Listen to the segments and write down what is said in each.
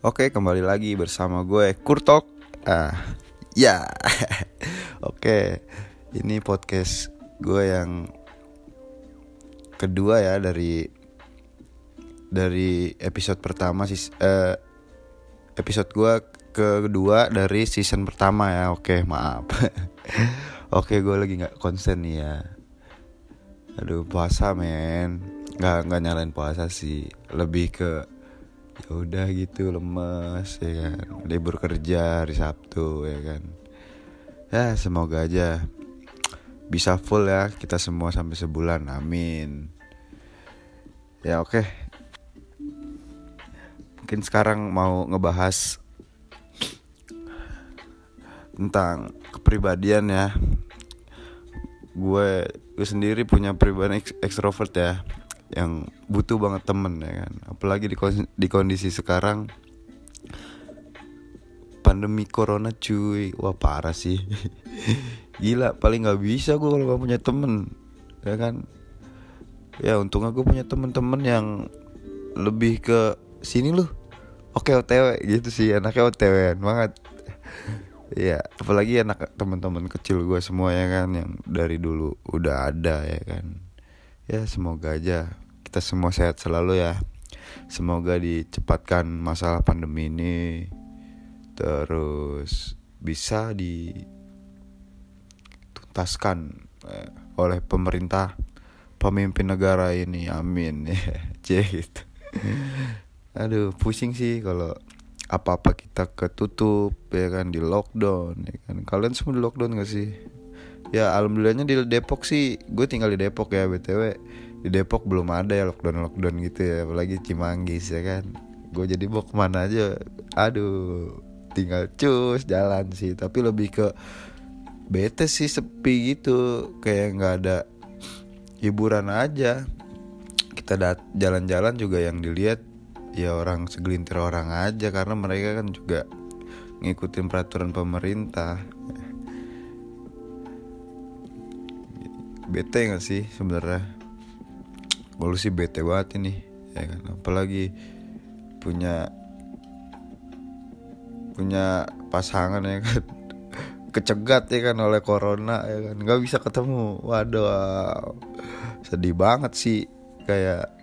Oke, kembali lagi bersama gue Kurtok. Ah, ya. Oke. Ini podcast gue yang kedua ya dari dari episode pertama sih eh, episode gue kedua dari season pertama ya. Oke, maaf. Oke, gue lagi nggak konsen nih ya. Aduh, puasa men. Nggak nggak nyalain puasa sih. Lebih ke ya udah gitu lemes ya kan. Libur kerja hari Sabtu ya kan. Ya semoga aja bisa full ya kita semua sampai sebulan amin. Ya oke. Mungkin sekarang mau ngebahas tentang kepribadian ya. Gue gue sendiri punya pribadi ekstrovert ya yang butuh banget temen ya kan? Apalagi di, di kondisi sekarang pandemi corona cuy. Wah parah sih. Gila paling nggak bisa gue kalau gak punya temen ya kan? Ya untungnya gue punya temen-temen yang lebih ke sini loh. Oke otw gitu sih. Anaknya otw banget. Ya apalagi anak teman-teman kecil gue semua ya kan? Yang dari dulu udah ada ya kan ya semoga aja kita semua sehat selalu ya. Semoga dicepatkan masalah pandemi ini terus bisa dituntaskan eh, oleh pemerintah pemimpin negara ini. Amin. Ya gitu. Aduh pusing sih kalau apa-apa kita ketutup ya kan di lockdown ya kan. Kalian semua di lockdown gak sih ya alhamdulillahnya di Depok sih gue tinggal di Depok ya btw di Depok belum ada ya lockdown lockdown gitu ya apalagi Cimanggis ya kan. Gue jadi mau ke mana aja aduh tinggal cus jalan sih. Tapi lebih ke bete sih sepi gitu. Kayak nggak ada hiburan aja. Kita jalan-jalan juga yang dilihat ya orang segelintir orang aja. Karena mereka kan juga ngikutin peraturan pemerintah bete gak sih sebenarnya? Gue sih bete banget ini ya kan? Apalagi punya punya pasangan ya kan? Kecegat ya kan? Oleh corona ya kan? Nggak bisa ketemu. Waduh sedih banget sih. Kayak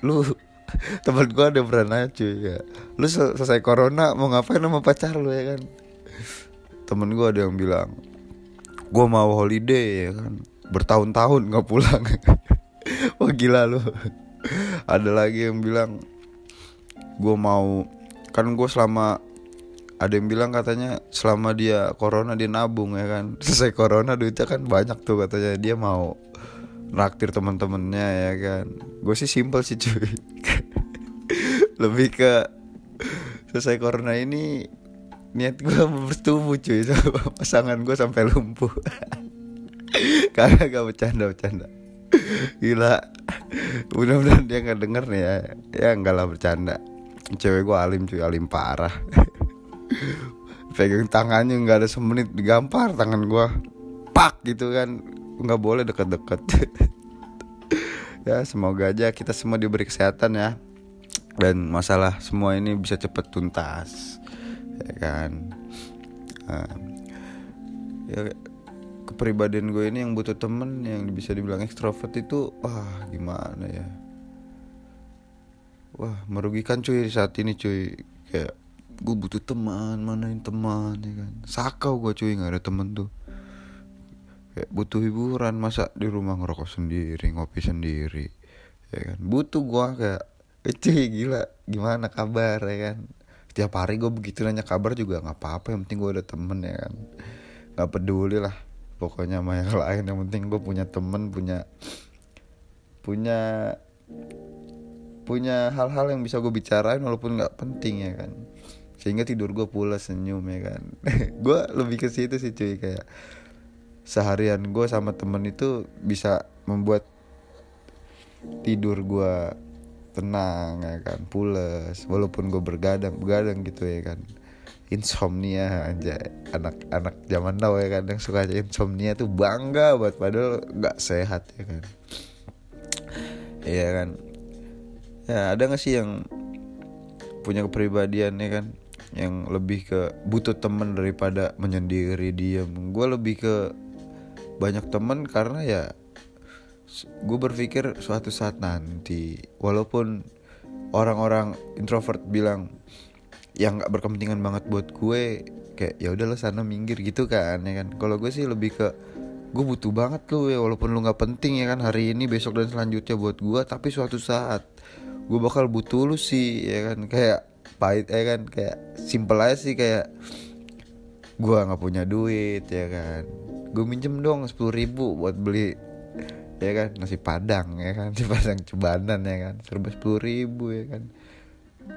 lu teman gue ada pernah cuy ya lu sel selesai corona mau ngapain sama pacar lu ya kan? Temen gue ada yang bilang gue mau holiday ya kan. Bertahun-tahun nggak pulang. Wah gila lu. Ada lagi yang bilang gue mau kan gue selama ada yang bilang katanya selama dia corona dia nabung ya kan. Selesai corona duitnya kan banyak tuh katanya. Dia mau naktir teman-temannya ya kan. Gue sih simpel sih cuy. Lebih ke selesai corona ini niat gue bertumbuh cuy. Sama pasangan gue sampai lumpuh. Kagak gak bercanda bercanda. Gila. Mudah-mudahan dia nggak denger nih ya. Ya enggak lah bercanda. Cewek gue alim cuy. Alim parah. Pegang tangannya nggak ada semenit digampar tangan gue pak gitu kan. Nggak boleh deket-deket. Ya semoga aja kita semua diberi kesehatan ya. Dan masalah semua ini bisa cepet tuntas ya kan? Nah, ya kepribadian gue ini yang butuh temen yang bisa dibilang ekstrovert itu wah gimana ya? Wah merugikan cuy saat ini cuy. Kayak gue butuh teman manain teman ya kan? Sakau gue cuy nggak ada temen tuh. Kayak butuh hiburan masa di rumah ngerokok sendiri ngopi sendiri ya kan? Butuh gue kayak eh, cuy gila gimana kabar? Ya kan setiap hari gue begitu nanya kabar juga nggak apa-apa yang penting gue ada temen ya kan. Nggak peduli lah pokoknya sama yang lain. Yang penting gue punya temen punya punya punya hal-hal yang bisa gue bicarain walaupun nggak penting ya kan. Sehingga tidur gue pula senyum ya kan. Gue lebih ke situ sih cuy. Kayak seharian gue sama temen itu bisa membuat tidur gue tenang ya kan pules. Walaupun gue bergadang bergadang gitu ya kan. Insomnia aja. Anak-anak zaman now ya kan yang suka insomnia tuh bangga buat padahal nggak sehat ya kan. Iya kan. Ya ada gak sih yang punya kepribadian ya kan yang lebih ke butuh temen daripada menyendiri diem gue lebih ke banyak temen karena ya gue berpikir suatu saat nanti walaupun orang-orang introvert bilang yang nggak berkepentingan banget buat gue kayak ya udahlah sana minggir gitu kan ya kan. Kalau gue sih lebih ke gue butuh banget lu ya walaupun lu nggak penting ya kan hari ini besok dan selanjutnya buat gue tapi suatu saat gue bakal butuh lu sih ya kan. Kayak pahit ya kan kayak simple aja sih kayak gue nggak punya duit ya kan. Gue minjem dong sepuluh ribu buat beli ya kan nasi padang ya kan nasi padang cebanan ya kan serba sepuluh ribu ya kan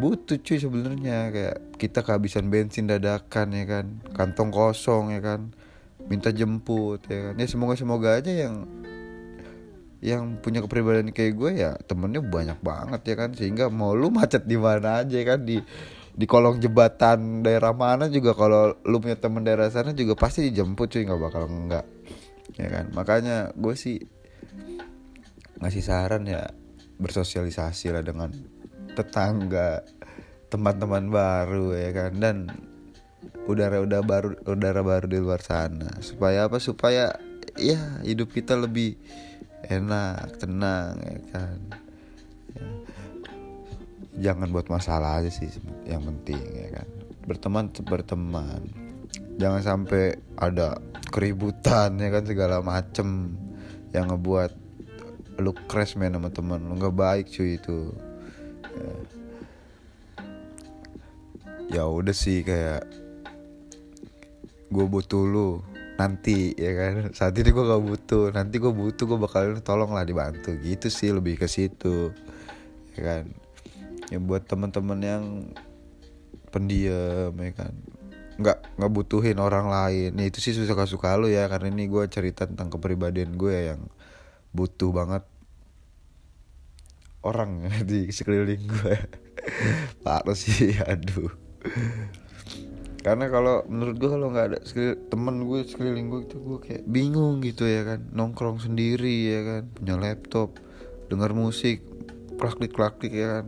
butuh cuy sebenarnya kayak kita kehabisan bensin dadakan ya kan kantong kosong ya kan minta jemput ya kan ya semoga semoga aja yang yang punya kepribadian kayak gue ya temennya banyak banget ya kan sehingga mau lu macet di mana aja kan di di kolong jembatan daerah mana juga kalau lu punya temen daerah sana juga pasti dijemput cuy nggak bakal enggak ya kan makanya gue sih ngasih saran ya bersosialisasi lah dengan tetangga teman-teman baru ya kan? Dan udara udara baru udara baru di luar sana. Supaya apa? Supaya ya hidup kita lebih enak tenang ya kan? Ya. jangan buat masalah aja sih yang penting ya kan? Berteman berteman. Jangan sampai ada keributan ya kan? Segala macem yang ngebuat lu crash main sama teman lu. Nggak baik cuy itu. Ya, udah sih kayak gue butuh lu nanti ya kan? Saat ini gue gak butuh. Nanti gue butuh gue bakal tolong lah dibantu. Gitu sih lebih ke situ ya kan? Ya buat teman-teman yang pendiam ya kan nggak nggak butuhin orang lain. Ya, itu sih suka suka lu ya karena ini gue cerita tentang kepribadian gue yang butuh banget orang di sekeliling gue parah sih aduh. Karena kalau menurut gue kalau nggak ada temen gue sekeliling gue itu gue kayak bingung gitu ya kan. Nongkrong sendiri ya kan punya laptop dengar musik klaklik klaklik ya kan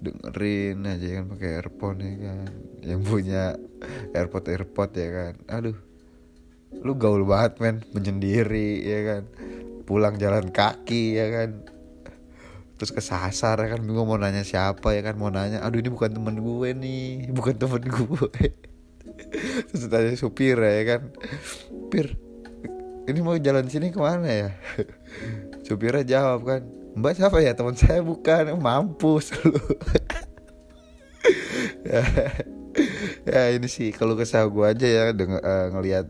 dengerin aja kan pakai earphone ya kan. Yang punya airpod airpod ya kan. Aduh lu gaul banget men. Menyendiri ya kan. Pulang jalan kaki ya kan. Terus kesasar ya kan. Bingung mau nanya siapa ya kan. Mau nanya aduh ini bukan temen gue nih. Bukan temen gue. Terus tanya supir ya kan. Pir ini mau jalan sini ke mana ya? Supirnya jawab kan mbak siapa ya? Teman saya bukan mampus. Lu ya, ya ini sih kalau kesah gue aja ya dengan uh, ngelihat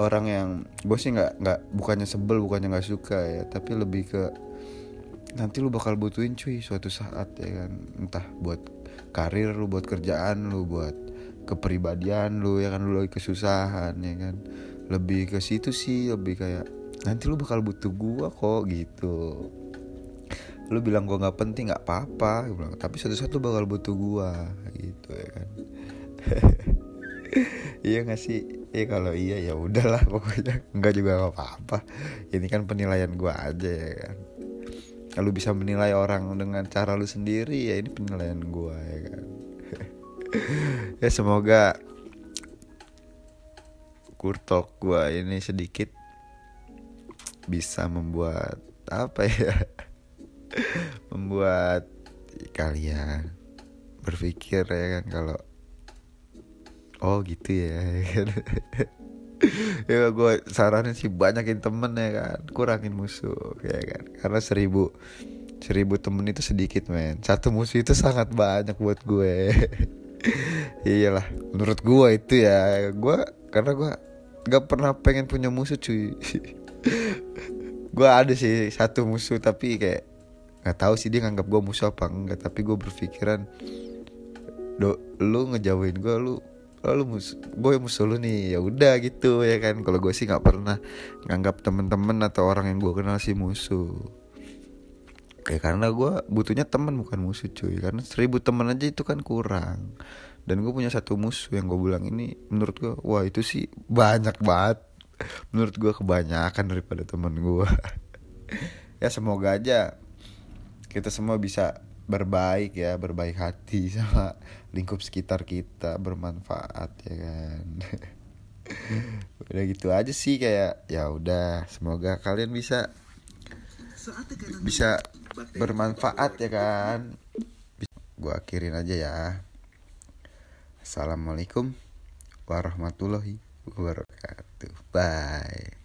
orang yang gue sih nggak nggak bukannya sebel bukannya nggak suka ya tapi lebih ke nanti lu bakal butuhin cuy suatu saat ya kan. Entah buat karir lu buat kerjaan lu buat kepribadian lu ya kan lu lagi kesusahan ya kan. Lebih ke situ sih lebih kayak nanti lu bakal butuh gua kok gitu lu bilang gua nggak penting nggak apa-apa. Tapi lu bakal butuh gua. Gitu ya kan. Iya gak sih? Ya kalau iya ya udahlah pokoknya. Nggak juga nggak apa-apa. Ini kan penilaian gua aja ya kan. Lu bisa menilai orang dengan cara lu sendiri ya ini penilaian gue ya kan. Ya semoga kurtok gue ini sedikit bisa membuat apa ya membuat kalian berpikir ya kan kalau oh gitu ya, ya kan. Ya gue saranin sih banyakin temen ya kan kurangin musuh ya kan. Karena seribu seribu temen itu sedikit men. Satu musuh itu sangat banyak buat gue. Iyalah menurut gue itu ya. Gue karena gue nggak pernah pengen punya musuh cuy. Gue ada sih satu musuh tapi kayak nggak tahu sih dia nganggap gue musuh apa enggak tapi gue berpikiran do lu ngejauhin gue lu lu mus gue musuh lu nih. Ya udah gitu ya kan. Kalau gue sih nggak pernah nganggap temen-temen atau orang yang gue kenal sih musuh. Kayak karena gue butuhnya temen bukan musuh cuy. Karena seribu temen aja itu kan kurang. Dan gue punya satu musuh yang gue bilang ini menurut gue wah itu sih banyak banget. Menurut gue kebanyakan daripada temen gue ya semoga aja kita semua bisa berbaik ya berbaik hati sama lingkup sekitar kita bermanfaat ya kan? Udah gitu aja sih kayak ya udah semoga kalian bisa bisa bermanfaat ya kan? Gua akhirin aja ya. Assalamualaikum warahmatullahi wabarakatuh. Bye